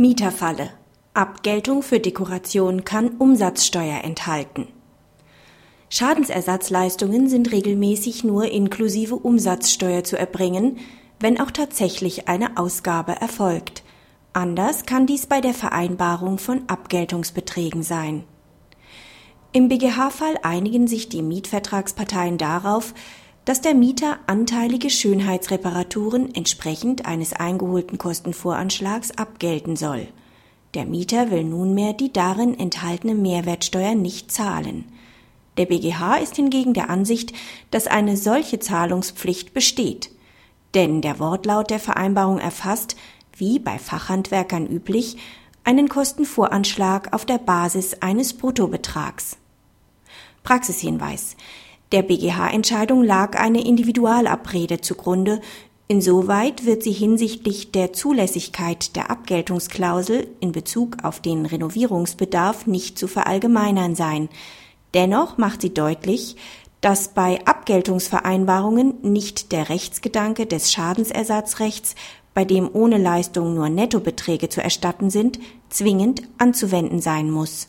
Mieterfalle. Abgeltung für Dekoration kann Umsatzsteuer enthalten. Schadensersatzleistungen sind regelmäßig nur inklusive Umsatzsteuer zu erbringen, wenn auch tatsächlich eine Ausgabe erfolgt. Anders kann dies bei der Vereinbarung von Abgeltungsbeträgen sein. Im BGH-Fall einigen sich die Mietvertragsparteien darauf, dass der Mieter anteilige Schönheitsreparaturen entsprechend eines eingeholten Kostenvoranschlags abgelten soll. Der Mieter will nunmehr die darin enthaltene Mehrwertsteuer nicht zahlen. Der BGH ist hingegen der Ansicht, dass eine solche Zahlungspflicht besteht. Denn der Wortlaut der Vereinbarung erfasst, wie bei Fachhandwerkern üblich, einen Kostenvoranschlag auf der Basis eines Bruttobetrags. Praxishinweis. Der BGH-Entscheidung lag eine Individualabrede zugrunde. Insoweit wird sie hinsichtlich der Zulässigkeit der Abgeltungsklausel in Bezug auf den Renovierungsbedarf nicht zu verallgemeinern sein. Dennoch macht sie deutlich, dass bei Abgeltungsvereinbarungen nicht der Rechtsgedanke des Schadensersatzrechts, bei dem ohne Leistung nur Nettobeträge zu erstatten sind, zwingend anzuwenden sein muss